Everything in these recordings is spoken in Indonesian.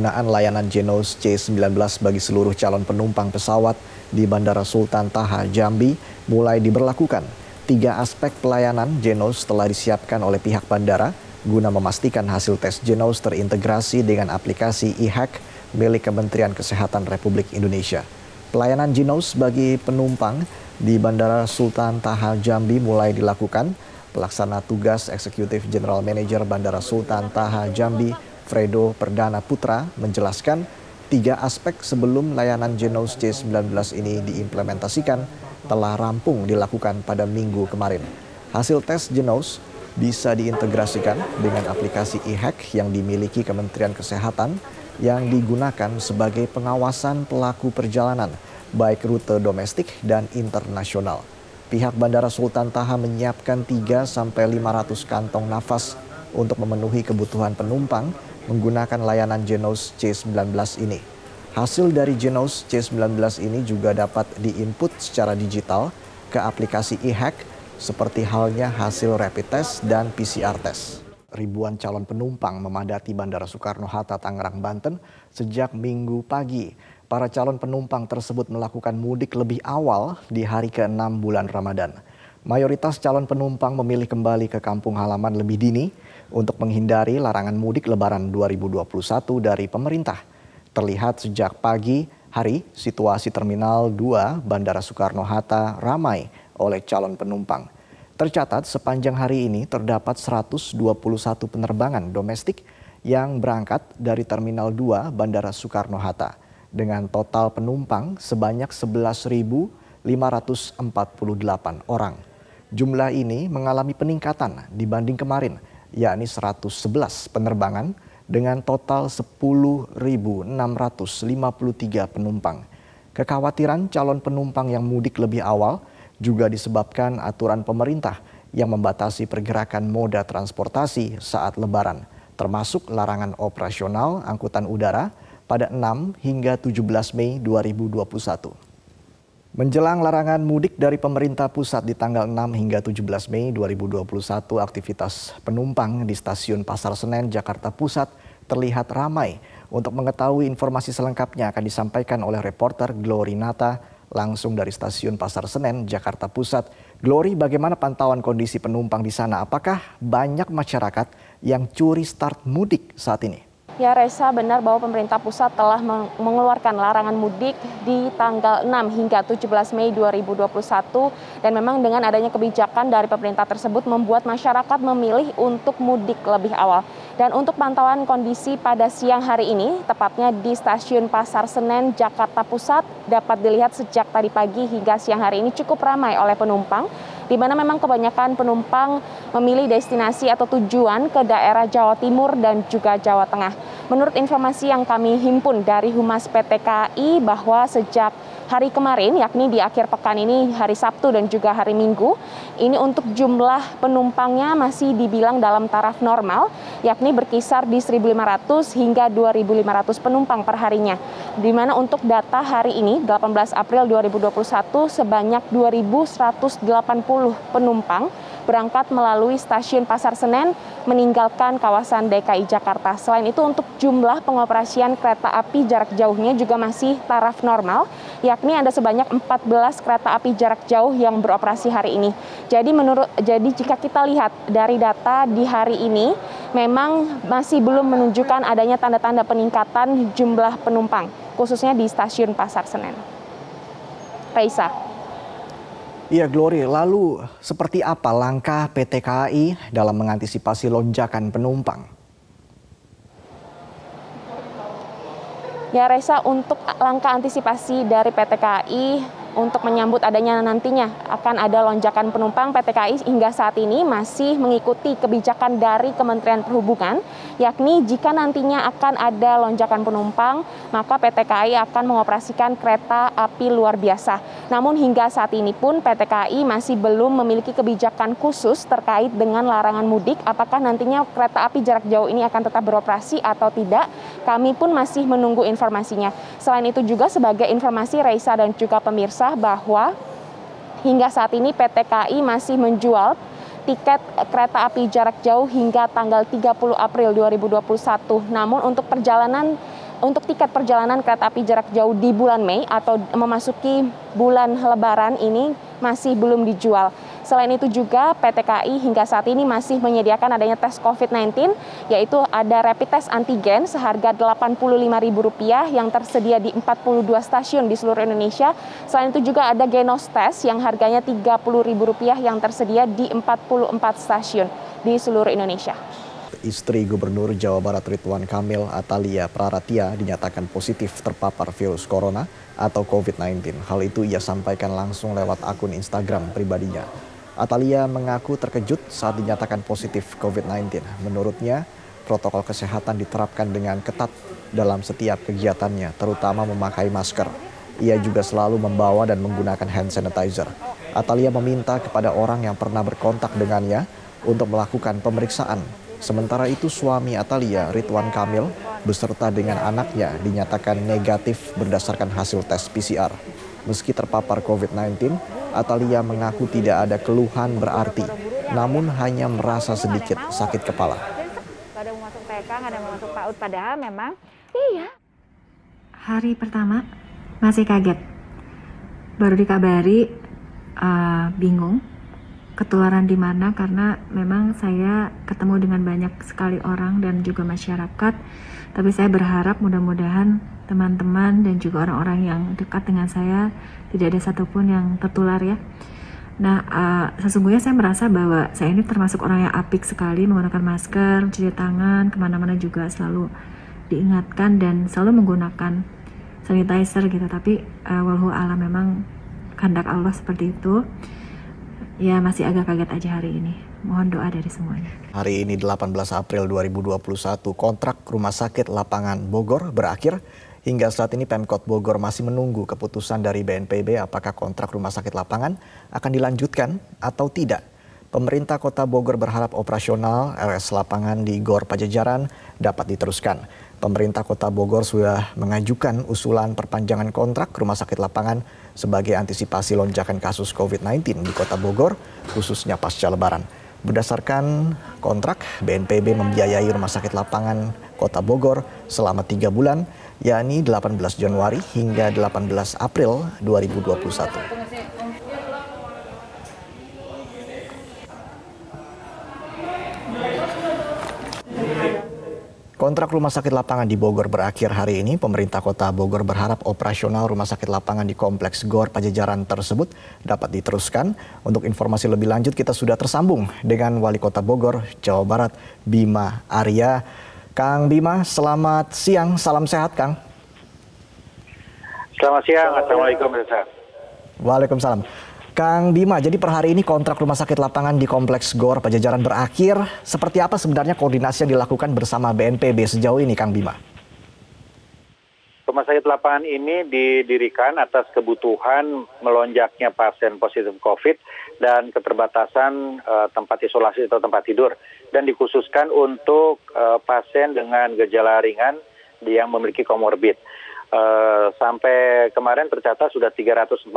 penggunaan layanan Genos C19 bagi seluruh calon penumpang pesawat di Bandara Sultan Taha Jambi mulai diberlakukan. Tiga aspek pelayanan Genos telah disiapkan oleh pihak bandara guna memastikan hasil tes Genos terintegrasi dengan aplikasi e-hack milik Kementerian Kesehatan Republik Indonesia. Pelayanan Genos bagi penumpang di Bandara Sultan Taha Jambi mulai dilakukan. Pelaksana tugas Eksekutif General Manager Bandara Sultan Taha Jambi, Fredo Perdana Putra, menjelaskan tiga aspek sebelum layanan Genos C19 ini diimplementasikan telah rampung dilakukan pada minggu kemarin. Hasil tes Genos bisa diintegrasikan dengan aplikasi e-hack yang dimiliki Kementerian Kesehatan yang digunakan sebagai pengawasan pelaku perjalanan baik rute domestik dan internasional. Pihak Bandara Sultan Taha menyiapkan 3 sampai 500 kantong nafas untuk memenuhi kebutuhan penumpang menggunakan layanan Genos C19 ini. Hasil dari Genos C19 ini juga dapat diinput secara digital ke aplikasi e-hack seperti halnya hasil rapid test dan PCR test. Ribuan calon penumpang memadati Bandara Soekarno-Hatta Tangerang, Banten sejak minggu pagi para calon penumpang tersebut melakukan mudik lebih awal di hari ke-6 bulan Ramadan. Mayoritas calon penumpang memilih kembali ke kampung halaman lebih dini untuk menghindari larangan mudik lebaran 2021 dari pemerintah. Terlihat sejak pagi hari, situasi Terminal 2 Bandara Soekarno-Hatta ramai oleh calon penumpang. Tercatat sepanjang hari ini terdapat 121 penerbangan domestik yang berangkat dari Terminal 2 Bandara Soekarno-Hatta dengan total penumpang sebanyak 11.548 orang. Jumlah ini mengalami peningkatan dibanding kemarin, yakni 111 penerbangan dengan total 10.653 penumpang. Kekhawatiran calon penumpang yang mudik lebih awal juga disebabkan aturan pemerintah yang membatasi pergerakan moda transportasi saat lebaran, termasuk larangan operasional angkutan udara pada 6 hingga 17 Mei 2021. Menjelang larangan mudik dari pemerintah pusat di tanggal 6 hingga 17 Mei 2021, aktivitas penumpang di stasiun Pasar Senen, Jakarta Pusat terlihat ramai. Untuk mengetahui informasi selengkapnya akan disampaikan oleh reporter Glory Nata langsung dari stasiun Pasar Senen, Jakarta Pusat. Glory, bagaimana pantauan kondisi penumpang di sana? Apakah banyak masyarakat yang curi start mudik saat ini? Ya Reza, benar bahwa pemerintah pusat telah mengeluarkan larangan mudik di tanggal 6 hingga 17 Mei 2021 dan memang dengan adanya kebijakan dari pemerintah tersebut membuat masyarakat memilih untuk mudik lebih awal. Dan untuk pantauan kondisi pada siang hari ini, tepatnya di stasiun Pasar Senen, Jakarta Pusat, dapat dilihat sejak tadi pagi hingga siang hari ini cukup ramai oleh penumpang di mana memang kebanyakan penumpang memilih destinasi atau tujuan ke daerah Jawa Timur dan juga Jawa Tengah. Menurut informasi yang kami himpun dari Humas PT KAI bahwa sejak hari kemarin, yakni di akhir pekan ini hari Sabtu dan juga hari Minggu, ini untuk jumlah penumpangnya masih dibilang dalam taraf normal, yakni berkisar di 1.500 hingga 2.500 penumpang per harinya. Di mana untuk data hari ini, 18 April 2021, sebanyak 2.180 penumpang berangkat melalui stasiun Pasar Senen meninggalkan kawasan DKI Jakarta. Selain itu untuk jumlah pengoperasian kereta api jarak jauhnya juga masih taraf normal, yakni ada sebanyak 14 kereta api jarak jauh yang beroperasi hari ini. Jadi menurut jadi jika kita lihat dari data di hari ini memang masih belum menunjukkan adanya tanda-tanda peningkatan jumlah penumpang khususnya di stasiun Pasar Senen. Raisa. Iya Glory, lalu seperti apa langkah PT KAI dalam mengantisipasi lonjakan penumpang? Ya Reza, untuk langkah antisipasi dari PT KAI untuk menyambut adanya nantinya akan ada lonjakan penumpang PT KAI hingga saat ini masih mengikuti kebijakan dari Kementerian Perhubungan yakni jika nantinya akan ada lonjakan penumpang maka PT KAI akan mengoperasikan kereta api luar biasa. Namun hingga saat ini pun PT KAI masih belum memiliki kebijakan khusus terkait dengan larangan mudik apakah nantinya kereta api jarak jauh ini akan tetap beroperasi atau tidak. Kami pun masih menunggu informasinya. Selain itu juga sebagai informasi Reisa dan juga pemirsa bahwa hingga saat ini PT KAI masih menjual tiket kereta api jarak jauh hingga tanggal 30 April 2021. Namun untuk perjalanan untuk tiket perjalanan kereta api jarak jauh di bulan Mei atau memasuki bulan Lebaran ini masih belum dijual. Selain itu juga PT KAI hingga saat ini masih menyediakan adanya tes COVID-19 yaitu ada rapid test antigen seharga Rp85.000 yang tersedia di 42 stasiun di seluruh Indonesia. Selain itu juga ada Genos Test yang harganya Rp30.000 yang tersedia di 44 stasiun di seluruh Indonesia. Istri Gubernur Jawa Barat Ridwan Kamil Atalia Praratia dinyatakan positif terpapar virus corona atau COVID-19. Hal itu ia sampaikan langsung lewat akun Instagram pribadinya. Atalia mengaku terkejut saat dinyatakan positif COVID-19. Menurutnya, protokol kesehatan diterapkan dengan ketat dalam setiap kegiatannya, terutama memakai masker. Ia juga selalu membawa dan menggunakan hand sanitizer. Atalia meminta kepada orang yang pernah berkontak dengannya untuk melakukan pemeriksaan Sementara itu suami Atalia, Ridwan Kamil, beserta dengan anaknya dinyatakan negatif berdasarkan hasil tes PCR. Meski terpapar COVID-19, Atalia mengaku tidak ada keluhan berarti, namun hanya merasa sedikit sakit kepala. Ada mau masuk TK, ada mau masuk PAUD, padahal memang iya. Hari pertama masih kaget, baru dikabari uh, bingung ketularan di mana karena memang saya ketemu dengan banyak sekali orang dan juga masyarakat tapi saya berharap mudah-mudahan teman-teman dan juga orang-orang yang dekat dengan saya tidak ada satupun yang tertular ya Nah, uh, sesungguhnya saya merasa bahwa saya ini termasuk orang yang apik sekali menggunakan masker, cuci tangan, ke mana-mana juga selalu diingatkan dan selalu menggunakan sanitizer gitu. Tapi uh, walhu alam memang kehendak Allah seperti itu ya masih agak kaget aja hari ini. Mohon doa dari semuanya. Hari ini 18 April 2021 kontrak rumah sakit lapangan Bogor berakhir. Hingga saat ini Pemkot Bogor masih menunggu keputusan dari BNPB apakah kontrak rumah sakit lapangan akan dilanjutkan atau tidak. Pemerintah Kota Bogor berharap operasional RS lapangan di Gor Pajajaran dapat diteruskan. Pemerintah Kota Bogor sudah mengajukan usulan perpanjangan kontrak rumah sakit lapangan sebagai antisipasi lonjakan kasus COVID-19 di Kota Bogor, khususnya pasca Lebaran. Berdasarkan kontrak, BNPB membiayai rumah sakit lapangan Kota Bogor selama tiga bulan, yakni 18 Januari hingga 18 April 2021. Kontrak rumah sakit lapangan di Bogor berakhir hari ini. Pemerintah Kota Bogor berharap operasional rumah sakit lapangan di Kompleks GOR Pajajaran tersebut dapat diteruskan. Untuk informasi lebih lanjut kita sudah tersambung dengan Wali Kota Bogor, Jawa Barat, Bima Arya. Kang Bima, selamat siang, salam sehat Kang. Selamat siang, Assalamualaikum. Waalaikumsalam. Kang Bima, jadi per hari ini kontrak rumah sakit lapangan di Kompleks GOR Pajajaran berakhir. Seperti apa sebenarnya koordinasi yang dilakukan bersama BNPB sejauh ini, Kang Bima? Rumah sakit lapangan ini didirikan atas kebutuhan melonjaknya pasien positif COVID dan keterbatasan uh, tempat isolasi atau tempat tidur. Dan dikhususkan untuk uh, pasien dengan gejala ringan yang memiliki komorbid. Uh, sampai kemarin tercatat sudah 346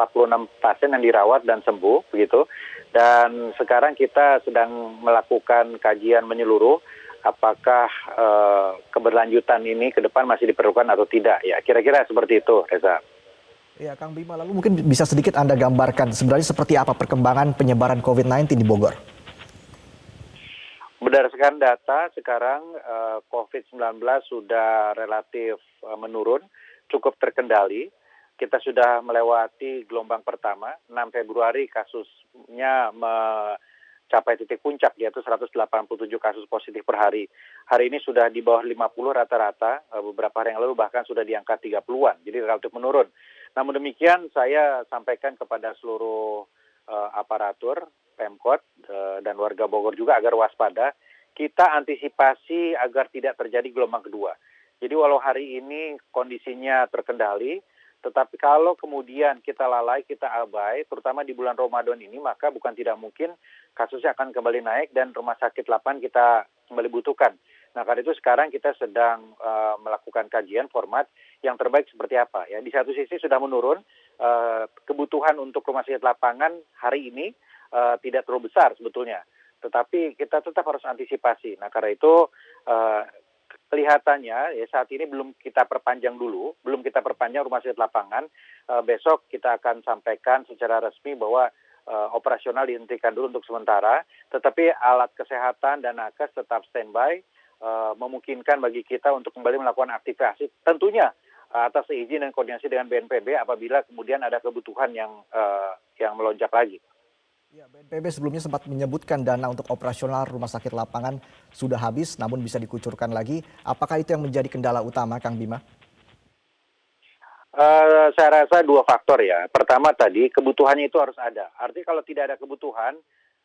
pasien yang dirawat dan sembuh begitu dan sekarang kita sedang melakukan kajian menyeluruh apakah uh, keberlanjutan ini ke depan masih diperlukan atau tidak ya kira-kira seperti itu Reza. Ya Kang Bima lalu mungkin bisa sedikit Anda gambarkan sebenarnya seperti apa perkembangan penyebaran COVID-19 di Bogor? Berdasarkan data sekarang uh, COVID-19 sudah relatif uh, menurun cukup terkendali. Kita sudah melewati gelombang pertama, 6 Februari kasusnya mencapai titik puncak yaitu 187 kasus positif per hari. Hari ini sudah di bawah 50 rata-rata, eh, beberapa hari yang lalu bahkan sudah di angka 30-an, jadi relatif menurun. Namun demikian saya sampaikan kepada seluruh uh, aparatur, Pemkot, uh, dan warga Bogor juga agar waspada, kita antisipasi agar tidak terjadi gelombang kedua. Jadi walau hari ini kondisinya terkendali, tetapi kalau kemudian kita lalai, kita abai, terutama di bulan Ramadan ini, maka bukan tidak mungkin kasusnya akan kembali naik dan rumah sakit lapan kita kembali butuhkan. Nah, karena itu sekarang kita sedang uh, melakukan kajian format yang terbaik seperti apa. Ya, di satu sisi sudah menurun uh, kebutuhan untuk rumah sakit lapangan hari ini uh, tidak terlalu besar sebetulnya, tetapi kita tetap harus antisipasi. Nah, karena itu uh, kelihatannya ya saat ini belum kita perpanjang dulu, belum kita perpanjang rumah sakit lapangan. Uh, besok kita akan sampaikan secara resmi bahwa uh, operasional dihentikan dulu untuk sementara, tetapi alat kesehatan dan nakes tetap standby, uh, memungkinkan bagi kita untuk kembali melakukan aktivasi. Tentunya atas izin dan koordinasi dengan BNPB apabila kemudian ada kebutuhan yang uh, yang melonjak lagi. Ya, BNPB sebelumnya sempat menyebutkan dana untuk operasional rumah sakit lapangan sudah habis namun bisa dikucurkan lagi. Apakah itu yang menjadi kendala utama Kang Bima? Uh, saya rasa dua faktor ya. Pertama tadi kebutuhannya itu harus ada. Artinya kalau tidak ada kebutuhan,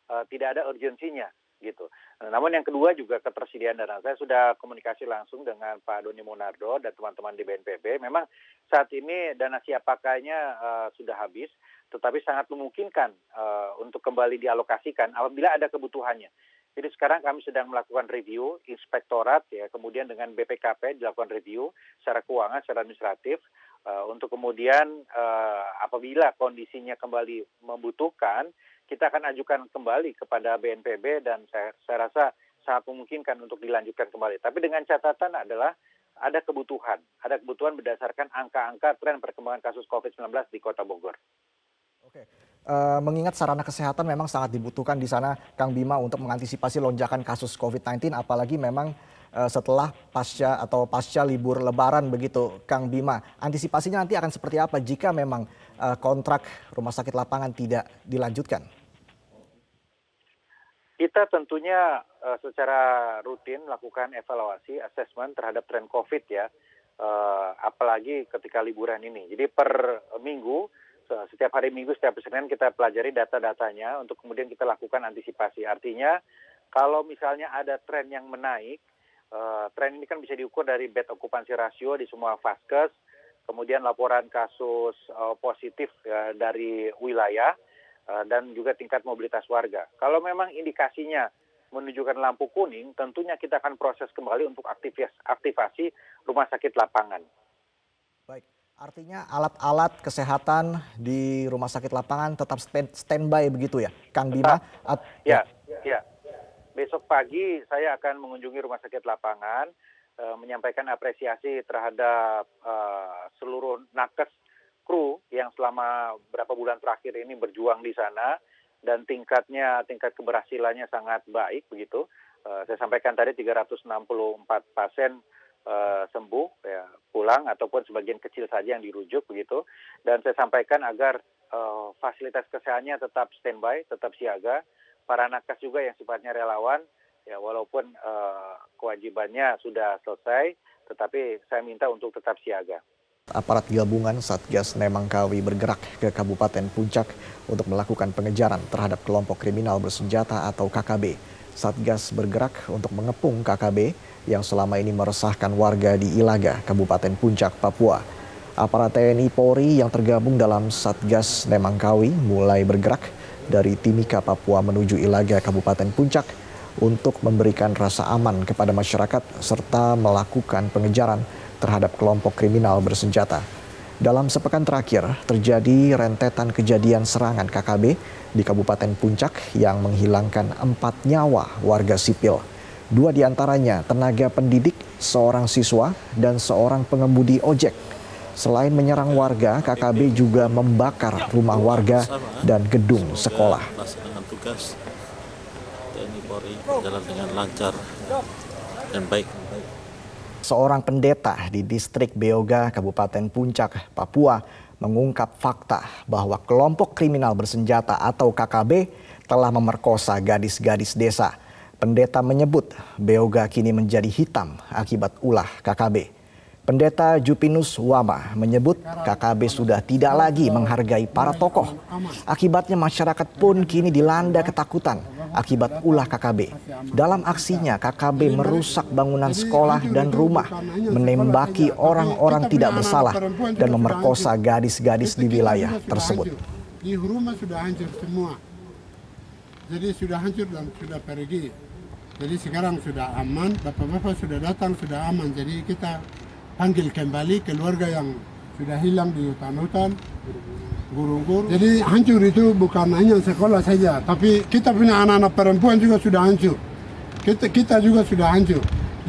uh, tidak ada urgensinya gitu. Nah, namun yang kedua juga ketersediaan dana. Saya sudah komunikasi langsung dengan Pak Doni Monardo dan teman-teman di BNPB. Memang saat ini dana siap pakainya uh, sudah habis tetapi sangat memungkinkan uh, untuk kembali dialokasikan apabila ada kebutuhannya. Jadi sekarang kami sedang melakukan review inspektorat ya, kemudian dengan BPKP dilakukan review secara keuangan, secara administratif uh, untuk kemudian uh, apabila kondisinya kembali membutuhkan, kita akan ajukan kembali kepada BNPB dan saya, saya rasa sangat memungkinkan untuk dilanjutkan kembali. Tapi dengan catatan adalah ada kebutuhan, ada kebutuhan berdasarkan angka-angka tren perkembangan kasus COVID-19 di Kota Bogor. Oke, uh, mengingat sarana kesehatan memang sangat dibutuhkan di sana, Kang Bima, untuk mengantisipasi lonjakan kasus COVID-19, apalagi memang uh, setelah pasca atau pasca libur Lebaran begitu, Kang Bima. Antisipasinya nanti akan seperti apa jika memang uh, kontrak rumah sakit lapangan tidak dilanjutkan? Kita tentunya uh, secara rutin melakukan evaluasi, asesmen terhadap tren COVID ya, uh, apalagi ketika liburan ini. Jadi per minggu setiap hari Minggu, setiap Senin kita pelajari data-datanya untuk kemudian kita lakukan antisipasi. Artinya kalau misalnya ada tren yang menaik, uh, tren ini kan bisa diukur dari bed okupansi rasio di semua vaskes, kemudian laporan kasus uh, positif uh, dari wilayah, dan juga tingkat mobilitas warga. Kalau memang indikasinya menunjukkan lampu kuning, tentunya kita akan proses kembali untuk aktivasi rumah sakit lapangan. Baik. Artinya alat-alat kesehatan di rumah sakit lapangan tetap standby begitu ya, Kang Bima? At ya, ya. Besok pagi saya akan mengunjungi rumah sakit lapangan, uh, menyampaikan apresiasi terhadap uh, seluruh nakes kru yang selama berapa bulan terakhir ini berjuang di sana dan tingkatnya tingkat keberhasilannya sangat baik begitu. Uh, saya sampaikan tadi 364 pasien uh, sembuh ya pulang ataupun sebagian kecil saja yang dirujuk begitu dan saya sampaikan agar uh, fasilitas kesehatannya tetap standby tetap siaga para nakes juga yang sifatnya relawan ya walaupun uh, kewajibannya sudah selesai tetapi saya minta untuk tetap siaga. Aparat gabungan Satgas Nemangkawi bergerak ke Kabupaten Puncak untuk melakukan pengejaran terhadap kelompok kriminal bersenjata atau KKB. Satgas bergerak untuk mengepung KKB yang selama ini meresahkan warga di Ilaga, Kabupaten Puncak, Papua. Aparat TNI Polri yang tergabung dalam Satgas Nemangkawi mulai bergerak dari Timika, Papua menuju Ilaga, Kabupaten Puncak untuk memberikan rasa aman kepada masyarakat serta melakukan pengejaran terhadap kelompok kriminal bersenjata. Dalam sepekan terakhir, terjadi rentetan kejadian serangan KKB di Kabupaten Puncak yang menghilangkan empat nyawa warga sipil. Dua di antaranya tenaga pendidik, seorang siswa, dan seorang pengemudi ojek. Selain menyerang warga, KKB juga membakar rumah warga dan gedung sekolah. Tugas TNI Polri berjalan dengan lancar dan baik. Seorang pendeta di distrik Beoga, Kabupaten Puncak, Papua, mengungkap fakta bahwa kelompok kriminal bersenjata atau KKB telah memerkosa gadis-gadis desa. Pendeta menyebut Beoga kini menjadi hitam akibat ulah KKB. Pendeta Jupinus Wama menyebut KKB sudah tidak lagi menghargai para tokoh. Akibatnya masyarakat pun kini dilanda ketakutan akibat ulah KKB. Dalam aksinya KKB merusak bangunan sekolah dan rumah, menembaki orang-orang tidak bersalah dan memerkosa gadis-gadis di wilayah tersebut. Di rumah sudah hancur semua. Jadi sudah hancur dan sudah pergi. Jadi sekarang sudah aman, bapak-bapak sudah datang, sudah aman. Jadi kita panggil kembali keluarga yang sudah hilang di hutan-hutan, guru-guru. Jadi hancur itu bukan hanya sekolah saja, tapi kita punya anak-anak perempuan juga sudah hancur. Kita, kita juga sudah hancur.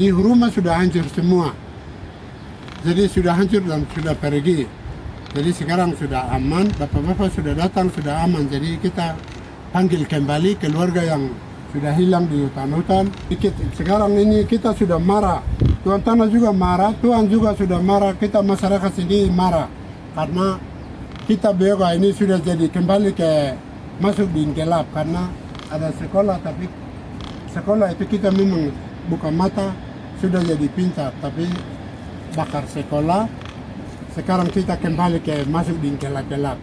di rumah sudah hancur semua. Jadi sudah hancur dan sudah pergi. Jadi sekarang sudah aman, bapak-bapak sudah datang, sudah aman. Jadi kita panggil kembali keluarga yang sudah hilang di hutan-hutan. Sekarang ini kita sudah marah. Tuan Tanah juga marah, Tuhan juga sudah marah, kita masyarakat sini marah. Karena kita Beoga ini sudah jadi kembali ke masuk di gelap karena ada sekolah tapi sekolah itu kita memang buka mata sudah jadi pintar tapi bakar sekolah sekarang kita kembali ke masuk di gelap-gelap.